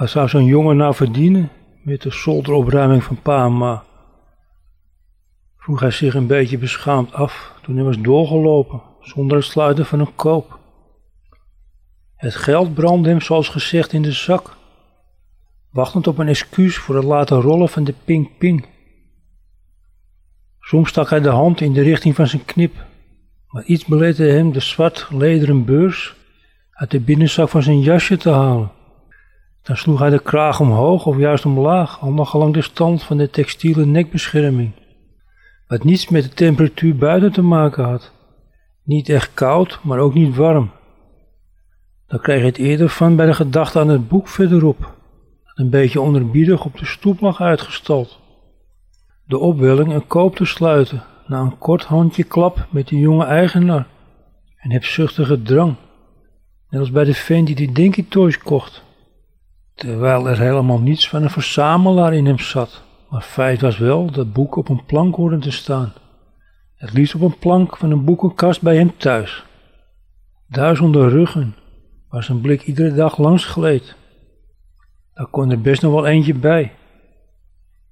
Wat zou zo'n jongen nou verdienen met de zolderopruiming van pa en ma? Vroeg hij zich een beetje beschaamd af toen hij was doorgelopen zonder het sluiten van een koop. Het geld brandde hem zoals gezegd in de zak, wachtend op een excuus voor het laten rollen van de ping-ping. Soms stak hij de hand in de richting van zijn knip, maar iets belette hem de zwart lederen beurs uit de binnenzak van zijn jasje te halen. Dan sloeg hij de kraag omhoog of juist omlaag, al nog lang de stand van de textiele nekbescherming, wat niets met de temperatuur buiten te maken had. Niet echt koud, maar ook niet warm. Dan kreeg je het eerder van bij de gedachte aan het boek verderop, dat een beetje onderbiedig op de stoep lag uitgestald. De opwelling een koop te sluiten, na een kort handje klap met de jonge eigenaar, een hebzuchtige drang, net als bij de vent die die Dinky Toys kocht, terwijl er helemaal niets van een verzamelaar in hem zat, maar feit was wel dat boeken op een plank hoorden te staan. Het liefst op een plank van een boekenkast bij hem thuis. Duizenden ruggen, waar zijn blik iedere dag langs gleed. Daar kon er best nog wel eentje bij.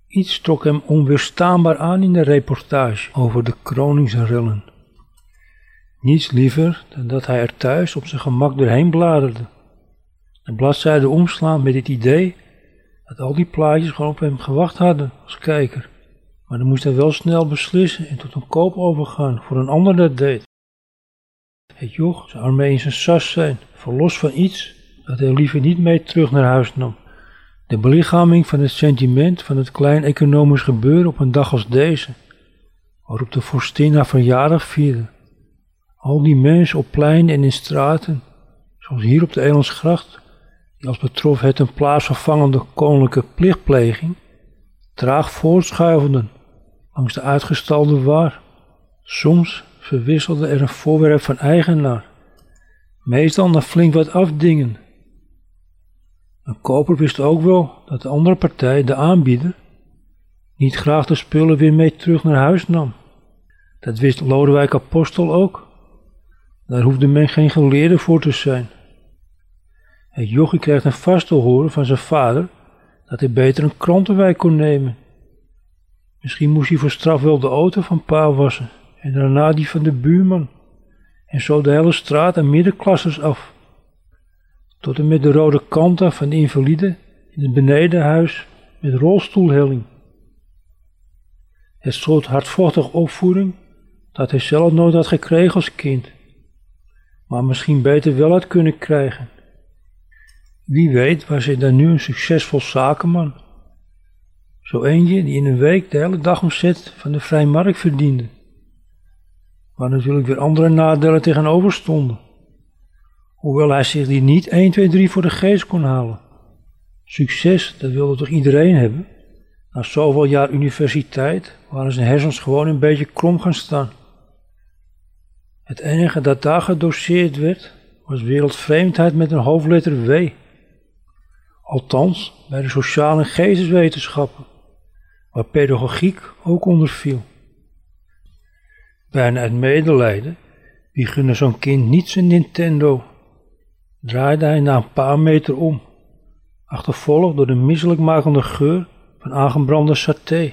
Iets trok hem onweerstaanbaar aan in de reportage over de Kroningsrillen. Niets liever dan dat hij er thuis op zijn gemak doorheen bladerde. De bladzijde omslaan met het idee dat al die plaatjes gewoon op hem gewacht hadden als kijker. Maar dan moest hij wel snel beslissen en tot een koop overgaan voor een ander dat deed. Het joch zou ermee in zijn sas zijn, verlos van iets dat hij liever niet mee terug naar huis nam. De belichaming van het sentiment van het klein economisch gebeuren op een dag als deze, waarop de vorstin haar verjaardag vierde. Al die mensen op pleinen en in straten, zoals hier op de Elandsgracht, als betrof het een plaatsvervangende koninklijke plichtpleging, traag voortschuivelden langs de uitgestalde waar. Soms verwisselde er een voorwerp van eigenaar, meestal na flink wat afdingen. Een koper wist ook wel dat de andere partij, de aanbieder, niet graag de spullen weer mee terug naar huis nam. Dat wist Lodewijk Apostel ook. Daar hoefde men geen geleerde voor te zijn. Het jochie kreeg een vast te horen van zijn vader dat hij beter een krantenwijk kon nemen Misschien moest hij voor straf wel de auto van pa wassen en daarna die van de buurman. En zo de hele straat en middenklassers af. Tot en met de rode kanta van de invalide in het benedenhuis met rolstoelhelling. Het soort hardvochtige opvoeding dat hij zelf nooit had gekregen als kind, maar misschien beter wel had kunnen krijgen. Wie weet was hij dan nu een succesvol zakenman. Zo eentje die in een week de hele dagomzet van de vrije markt verdiende. Waar natuurlijk weer andere nadelen tegenover stonden. Hoewel hij zich die niet 1, 2, 3 voor de geest kon halen. Succes, dat wilde toch iedereen hebben? Na zoveel jaar universiteit waren zijn hersens gewoon een beetje krom gaan staan. Het enige dat daar gedoseerd werd, was wereldvreemdheid met een hoofdletter W. Althans, bij de sociale geesteswetenschappen waar pedagogiek ook onder viel. Bijna uit medelijden, wie gunde zo'n kind niet zijn Nintendo, draaide hij na een paar meter om, achtervolgd door de misselijkmakende geur van aangebrande saté,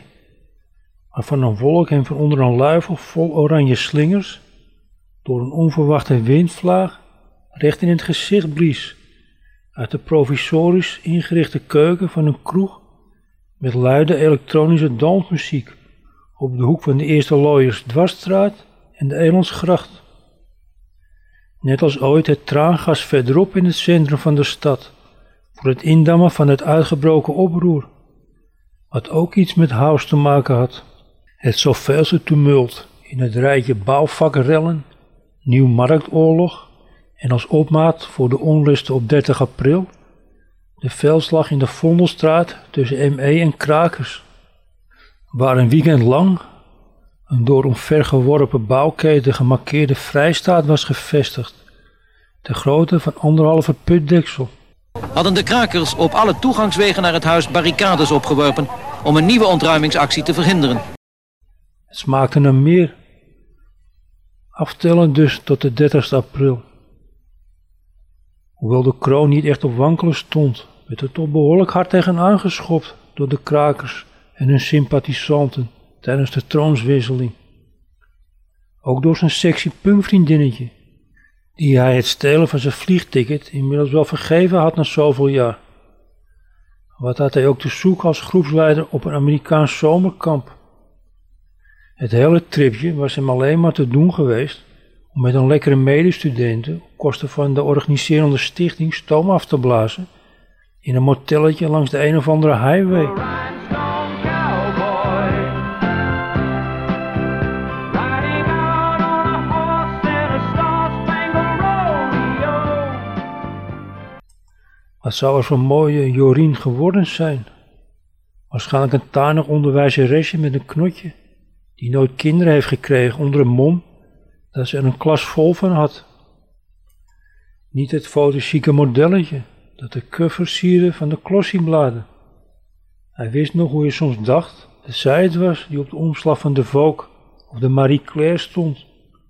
waarvan een wolk hem van onder een luifel vol oranje slingers door een onverwachte windvlaag recht in het gezicht blies uit de provisorisch ingerichte keuken van een kroeg met luide elektronische dansmuziek op de hoek van de Eerste Looiers Dwarsstraat en de Elandsgracht. Net als ooit het traangas verderop in het centrum van de stad, voor het indammen van het uitgebroken oproer, wat ook iets met house te maken had. Het zoveelste tumult in het rijtje bouwvakrellen, nieuw marktoorlog en als opmaat voor de onlusten op 30 april de veldslag in de Vondelstraat tussen ME en Krakers, waar een weekend lang een door omvergeworpen bouwketen gemarkeerde vrijstaat was gevestigd, de grootte van anderhalve putdeksel. Hadden de krakers op alle toegangswegen naar het huis barricades opgeworpen om een nieuwe ontruimingsactie te verhinderen. Het smaakte naar meer. Aftellen dus tot de 30 april. Hoewel de kroon niet echt op wankelen stond, werd er toch behoorlijk hard tegen aangeschopt door de krakers en hun sympathisanten tijdens de troonswisseling. Ook door zijn sexy punkvriendinnetje, die hij het stelen van zijn vliegticket inmiddels wel vergeven had na zoveel jaar. Wat had hij ook te zoeken als groepsleider op een Amerikaans zomerkamp? Het hele tripje was hem alleen maar te doen geweest om met een lekkere medestudenten kosten van de organiserende stichting stoom af te blazen in een motelletje langs de een of andere highway. Wat zou er voor mooie Jorien geworden zijn? Waarschijnlijk een tanig onderwijzeresje met een knotje, die nooit kinderen heeft gekregen onder een mom dat ze er een klas vol van had. Niet het fotochique modelletje dat de cover sierde van de klossiebladen. Hij wist nog hoe je soms dacht dat zij het was die op de omslag van de Vogue of de Marie Claire stond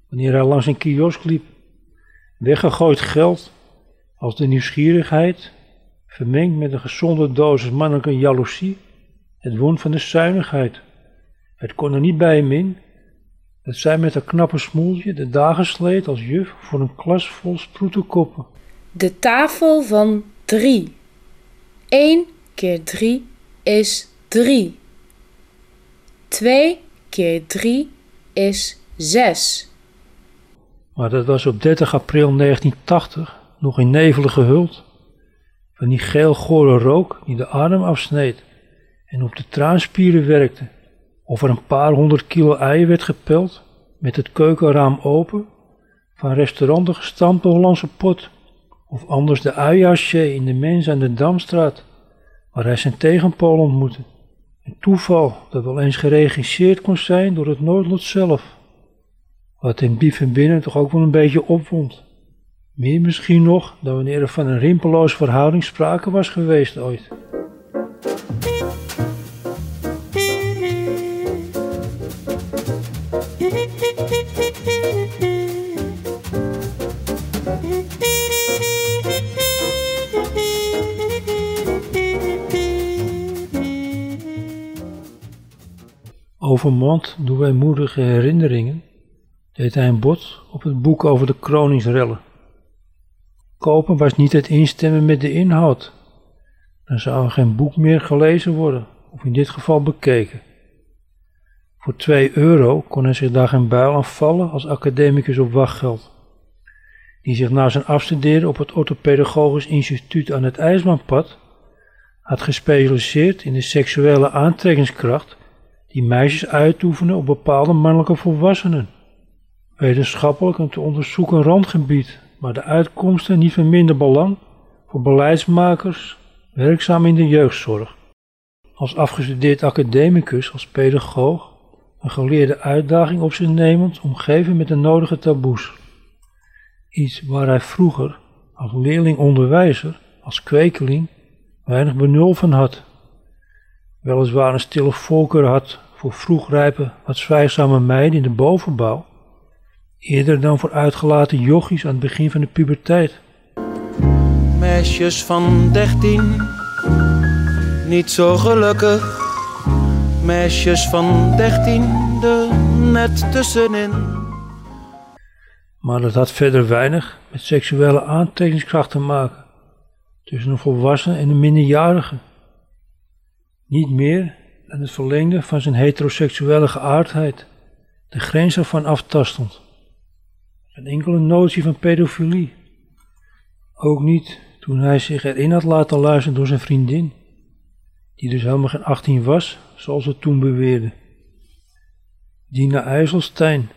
wanneer hij langs een kiosk liep. Weggegooid geld als de nieuwsgierigheid, vermengd met een gezonde dosis mannelijke jaloezie, het won van de zuinigheid. Het kon er niet bij hem in dat zij met haar knappe smoeltje de dagen sleet als juf voor een klas vol sproetenkoppen. De tafel van drie. 1 keer 3 is 3. 2 keer 3 is 6. Maar dat was op 30 april 1980 nog in nevelen gehuld. Van die geel-gore rook die de adem afsneed en op de traanspieren werkte. Of er een paar honderd kilo ei werd gepeld, met het keukenraam open, van restaurant de gestampte Hollandse pot, of anders de uiasje in de mens aan de Damstraat, waar hij zijn tegenpool ontmoette. Een toeval dat wel eens geregisseerd kon zijn door het noodlot zelf, wat hem diep van binnen toch ook wel een beetje opwond. Meer misschien nog dan wanneer er van een rimpeloze verhouding sprake was geweest ooit. Overmand door weemoedige herinneringen deed hij een bod op het boek over de kroningsrellen. Kopen was niet het instemmen met de inhoud. Dan zou er geen boek meer gelezen worden, of in dit geval bekeken. Voor 2 euro kon hij zich daar geen buil aan vallen als academicus op wachtgeld, die zich na zijn afstuderen op het Orthopedagogisch Instituut aan het IJslandpad had gespecialiseerd in de seksuele aantrekkingskracht die meisjes uitoefenen op bepaalde mannelijke volwassenen. Wetenschappelijk een te onderzoeken randgebied, maar de uitkomsten niet van minder belang voor beleidsmakers werkzaam in de jeugdzorg. Als afgestudeerd academicus, als pedagoog, een geleerde uitdaging op zich nemend, omgeven met de nodige taboes. Iets waar hij vroeger, als leerling-onderwijzer, als kwekeling, weinig benul van had. Weliswaar een stille voorkeur had voor vroegrijpe, wat zwijgzame meiden in de bovenbouw, eerder dan voor uitgelaten jochies aan het begin van de puberteit. Meisjes van dertien, niet zo gelukkig. Meisjes van dertien, er net tussenin. Maar dat had verder weinig met seksuele aantrekkingskracht te maken tussen een volwassene en een minderjarige. Niet meer dan het verlengde van zijn heteroseksuele geaardheid, de grens ervan aftastend. Geen enkele notie van pedofilie. Ook niet toen hij zich erin had laten luisteren door zijn vriendin, die dus helemaal geen 18 was, zoals ze toen beweerde. Dina IJsselstein,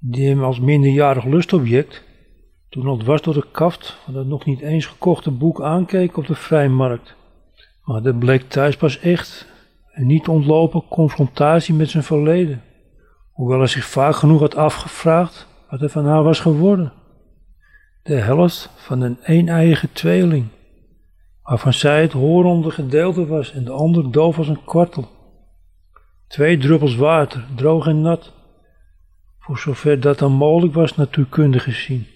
die hem als minderjarig lustobject, toen al dwars door de kaft van het nog niet eens gekochte boek aankeek op de vrijmarkt. Maar dat bleek thuis pas echt een niet ontlopen confrontatie met zijn verleden, hoewel hij zich vaak genoeg had afgevraagd wat er van haar was geworden. De helft van een een-eigen tweeling, waarvan zij het horende gedeelte was en de ander doof als een kwartel. Twee druppels water, droog en nat, voor zover dat dan mogelijk was natuurkundig gezien.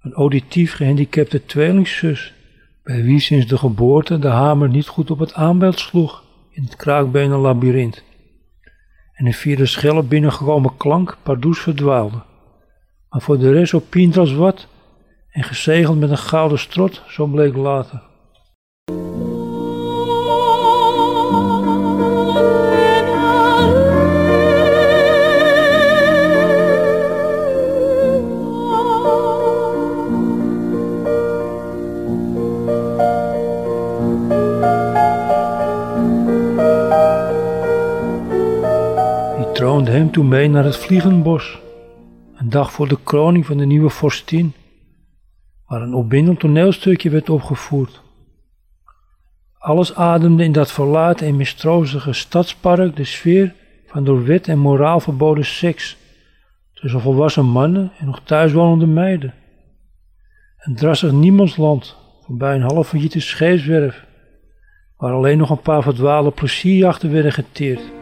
Een auditief gehandicapte tweelingzus bij wie sinds de geboorte de hamer niet goed op het aanbeeld sloeg in het kraakbenen labyrint en de schelle binnengekomen klank pardoes verdwaalde, maar voor de rest op als wat en gezegeld met een gouden strot, zo bleek later. Hem toen mee naar het Vliegenbos, een dag voor de kroning van de nieuwe vorstin, waar een opwindend toneelstukje werd opgevoerd. Alles ademde in dat verlaten en mistroostige stadspark de sfeer van door wet en moraal verboden seks tussen volwassen mannen en nog thuiswonende meiden. Een drassig niemandsland voorbij een half failliete scheepswerf, waar alleen nog een paar verdwaalde plezierjachten werden geteerd.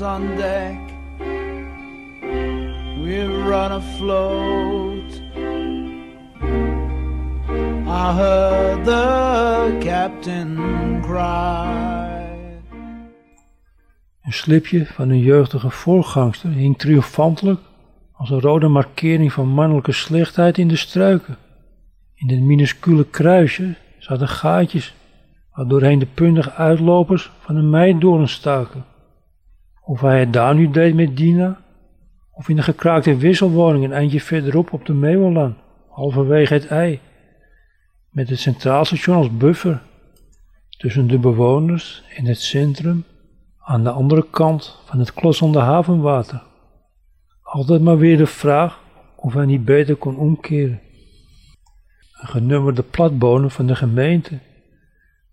On deck. We've run afloat. I heard the captain cry. Een slipje van een jeugdige voorgangster hing triomfantelijk als een rode markering van mannelijke slechtheid in de struiken. In dit minuscule kruisje zaten gaatjes, waardoorheen de puntige uitlopers van een meidoorn staken. Of hij het daar nu deed met Dina, of in de gekraakte wisselwoning een eindje verderop op de Meeuwenlaan, halverwege het ei, met het centraalstation als buffer tussen de bewoners en het centrum aan de andere kant van het klossende havenwater. Altijd maar weer de vraag of hij niet beter kon omkeren. Een genummerde platbonen van de gemeente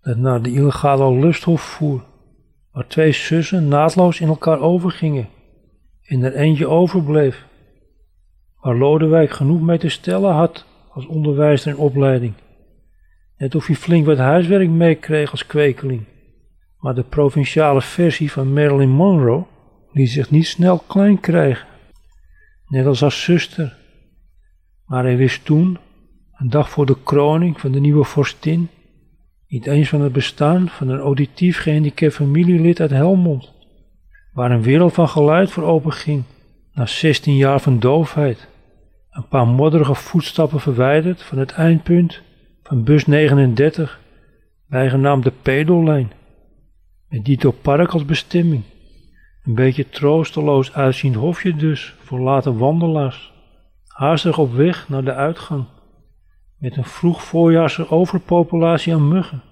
dat naar de illegale lusthof voer waar twee zussen naadloos in elkaar overgingen en er eentje overbleef, waar Lodewijk genoeg mee te stellen had als onderwijzer in opleiding. Net of hij flink wat huiswerk meekreeg als kwekeling. Maar de provinciale versie van Marilyn Monroe liet zich niet snel klein krijgen. Net als haar zuster. Maar hij wist toen, een dag voor de kroning van de nieuwe vorstin, niet eens van het bestaan van een auditief gehandicapt familielid uit Helmond, waar een wereld van geluid voor open ging, na 16 jaar van doofheid. Een paar modderige voetstappen verwijderd van het eindpunt van bus 39, bijgenaamd de Pedolijn, met Dito Park als bestemming. Een beetje troosteloos uitziend hofje dus voor late wandelaars, haastig op weg naar de uitgang met een vroeg voorjaarse overpopulatie aan muggen.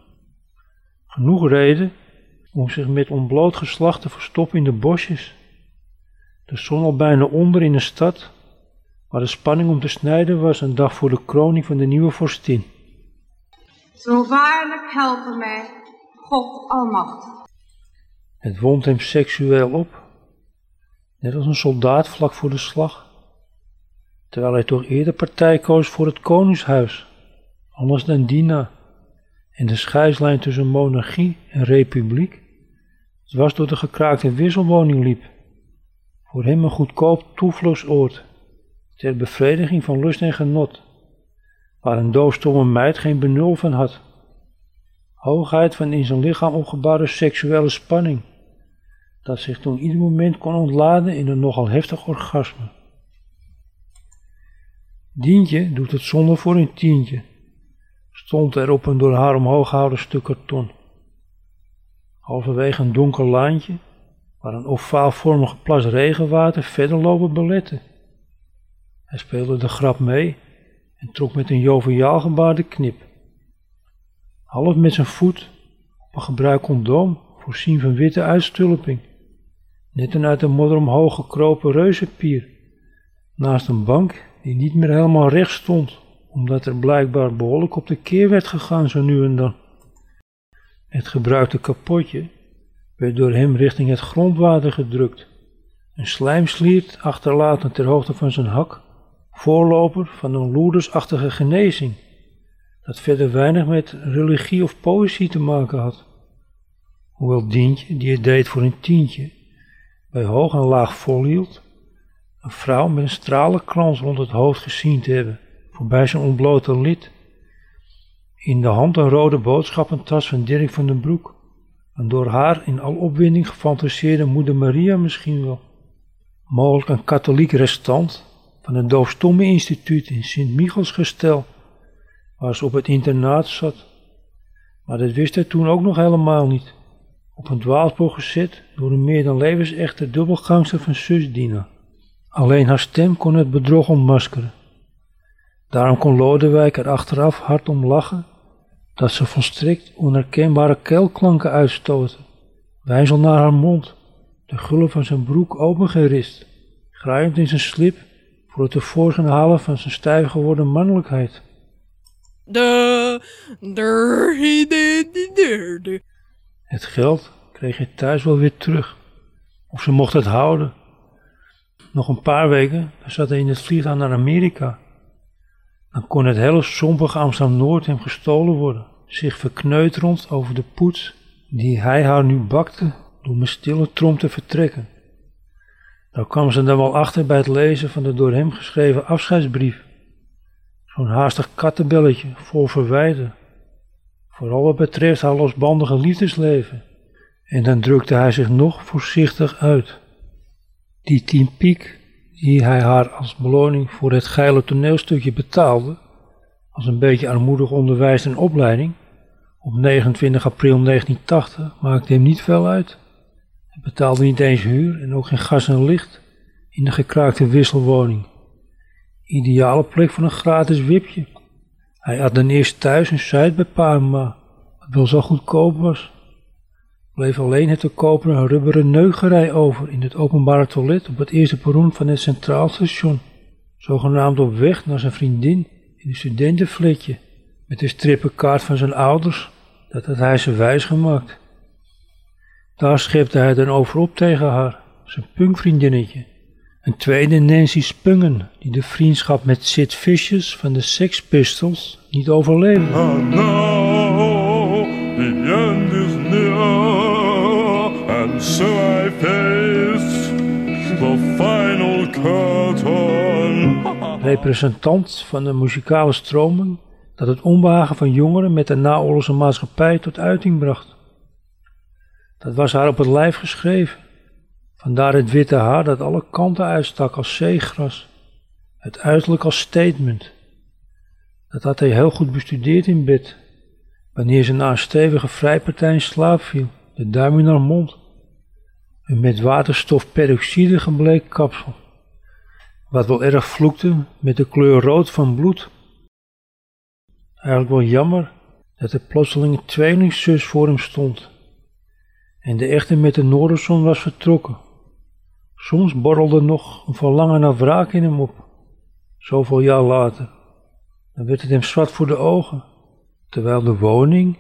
Genoeg reden om zich met ontbloot geslacht te verstoppen in de bosjes. De zon al bijna onder in de stad, waar de spanning om te snijden was een dag voor de kroning van de nieuwe vorstin. Zo waarlijk helpen mij, God Almachtig. Het wond hem seksueel op, net als een soldaat vlak voor de slag terwijl hij toch eerder partij koos voor het koningshuis, anders dan Dina, en de scheidslijn tussen monarchie en republiek was door de gekraakte wisselwoning liep. Voor hem een goedkoop toevluchtsoord, ter bevrediging van lust en genot, waar een doofstomme meid geen benul van had. Hoogheid van in zijn lichaam opgebouwde seksuele spanning, dat zich toen ieder moment kon ontladen in een nogal heftig orgasme. Dientje doet het zonder voor een tientje, stond er op een door haar omhoog gehouden stuk karton. Halverwege een donker laantje, waar een ovaalvormige plas regenwater verder lopen belette. Hij speelde de grap mee en trok met een joviaal gebaarde knip. Half met zijn voet op een gebruikt condoom, voorzien van witte uitstulping, net een uit de modder omhoog gekropen reuzenpier, naast een bank die niet meer helemaal recht stond, omdat er blijkbaar behoorlijk op de keer werd gegaan zo nu en dan. Het gebruikte kapotje werd door hem richting het grondwater gedrukt. Een slijmsliert achterlatend ter hoogte van zijn hak, voorloper van een loerdersachtige genezing, dat verder weinig met religie of poëzie te maken had. Hoewel Dientje, die het deed voor een tientje, bij hoog en laag volhield, een vrouw met een stralenkrans rond het hoofd gezien te hebben, voorbij zijn ontblote lid. In de hand een rode boodschappentas van Dirk van den Broek. Een door haar in al opwinding gefantaseerde moeder Maria misschien wel. Mogelijk een katholiek restant van het Doofstomme Instituut in Sint-Michelsgestel, waar ze op het internaat zat. Maar dat wist hij toen ook nog helemaal niet. Op een dwaalspoor gezet door een meer dan levensechte dubbelgangster van zus Dina. Alleen haar stem kon het bedrog ontmaskeren. Daarom kon Lodewijk er achteraf hard om lachen dat ze volstrekt onherkenbare keelklanken uitstoten. Wijzel naar haar mond, de gullen van zijn broek opengerist, graaiend in zijn slip voor het tevoorschijn halen van zijn stijf geworden mannelijkheid. De, de, de, de, de. Het geld kreeg hij thuis wel weer terug. Of ze mocht het houden. Nog een paar weken zat hij in het vliegtuig naar Amerika. Dan kon het hele sompige Amsterdam-Noord hem gestolen worden. Zich verkneuterend over de poets die hij haar nu bakte door met stille trom te vertrekken. Daar kwam ze dan wel achter bij het lezen van de door hem geschreven afscheidsbrief. Zo'n haastig kattenbelletje vol verwijten. Vooral wat betreft haar losbandige liefdesleven. En dan drukte hij zich nog voorzichtig uit. Die tien piek die hij haar als beloning voor het geile toneelstukje betaalde, als een beetje armoedig onderwijs en opleiding, op 29 april 1980 maakte hem niet veel uit. Hij betaalde niet eens huur en ook geen gas en licht in de gekraakte wisselwoning. Ideale plek voor een gratis wipje. Hij had dan eerst thuis een site bij Parma, wat wel zo goedkoop was. Bleef alleen het te kopen een rubberen neugerij over in het openbare toilet op het eerste perron van het Centraal Station. Zogenaamd op weg naar zijn vriendin in een studentenfletje met de strippenkaart van zijn ouders. Dat had hij ze wijs gemaakt. Daar schepte hij dan over op tegen haar, zijn punkvriendinnetje. Een tweede Nancy Spungen, die de vriendschap met Sid Vicious van de Sex Pistols niet overleefde. Now Representant van de muzikale stroming dat het onbehagen van jongeren met de naoorlogse maatschappij tot uiting bracht. Dat was haar op het lijf geschreven. Vandaar het witte haar dat alle kanten uitstak als zeegras. Het uiterlijk als statement. Dat had hij heel goed bestudeerd in bed. Wanneer ze na een stevige vrijpartij in slaap viel, de duim in haar mond. Een met waterstofperoxide gebleekt kapsel. Wat wel erg vloekte met de kleur rood van bloed. Eigenlijk wel jammer dat er plotseling een tweelingzus voor hem stond. En de echte met de Noorderzon was vertrokken. Soms borrelde nog een verlangen naar wraak in hem op. Zoveel jaar later. Dan werd het hem zwart voor de ogen. Terwijl de woning,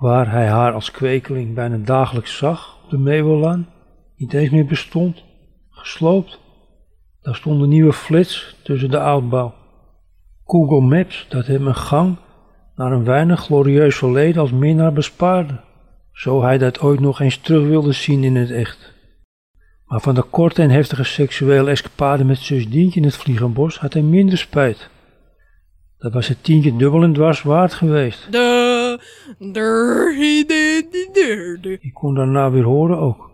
waar hij haar als kwekeling bijna dagelijks zag, op de Meeuwelaan, niet eens meer bestond. Gesloopt. Daar stond een nieuwe flits tussen de oudbouw. Google Maps dat hem een gang naar een weinig glorieus verleden als minnaar bespaarde, zo hij dat ooit nog eens terug wilde zien in het echt. Maar van de korte en heftige seksuele escapade met zus Dientje in het Vliegenbos had hij minder spijt. Dat was het tientje dubbel en dwars waard geweest. De, de, de, de, de. Ik kon daarna weer horen ook.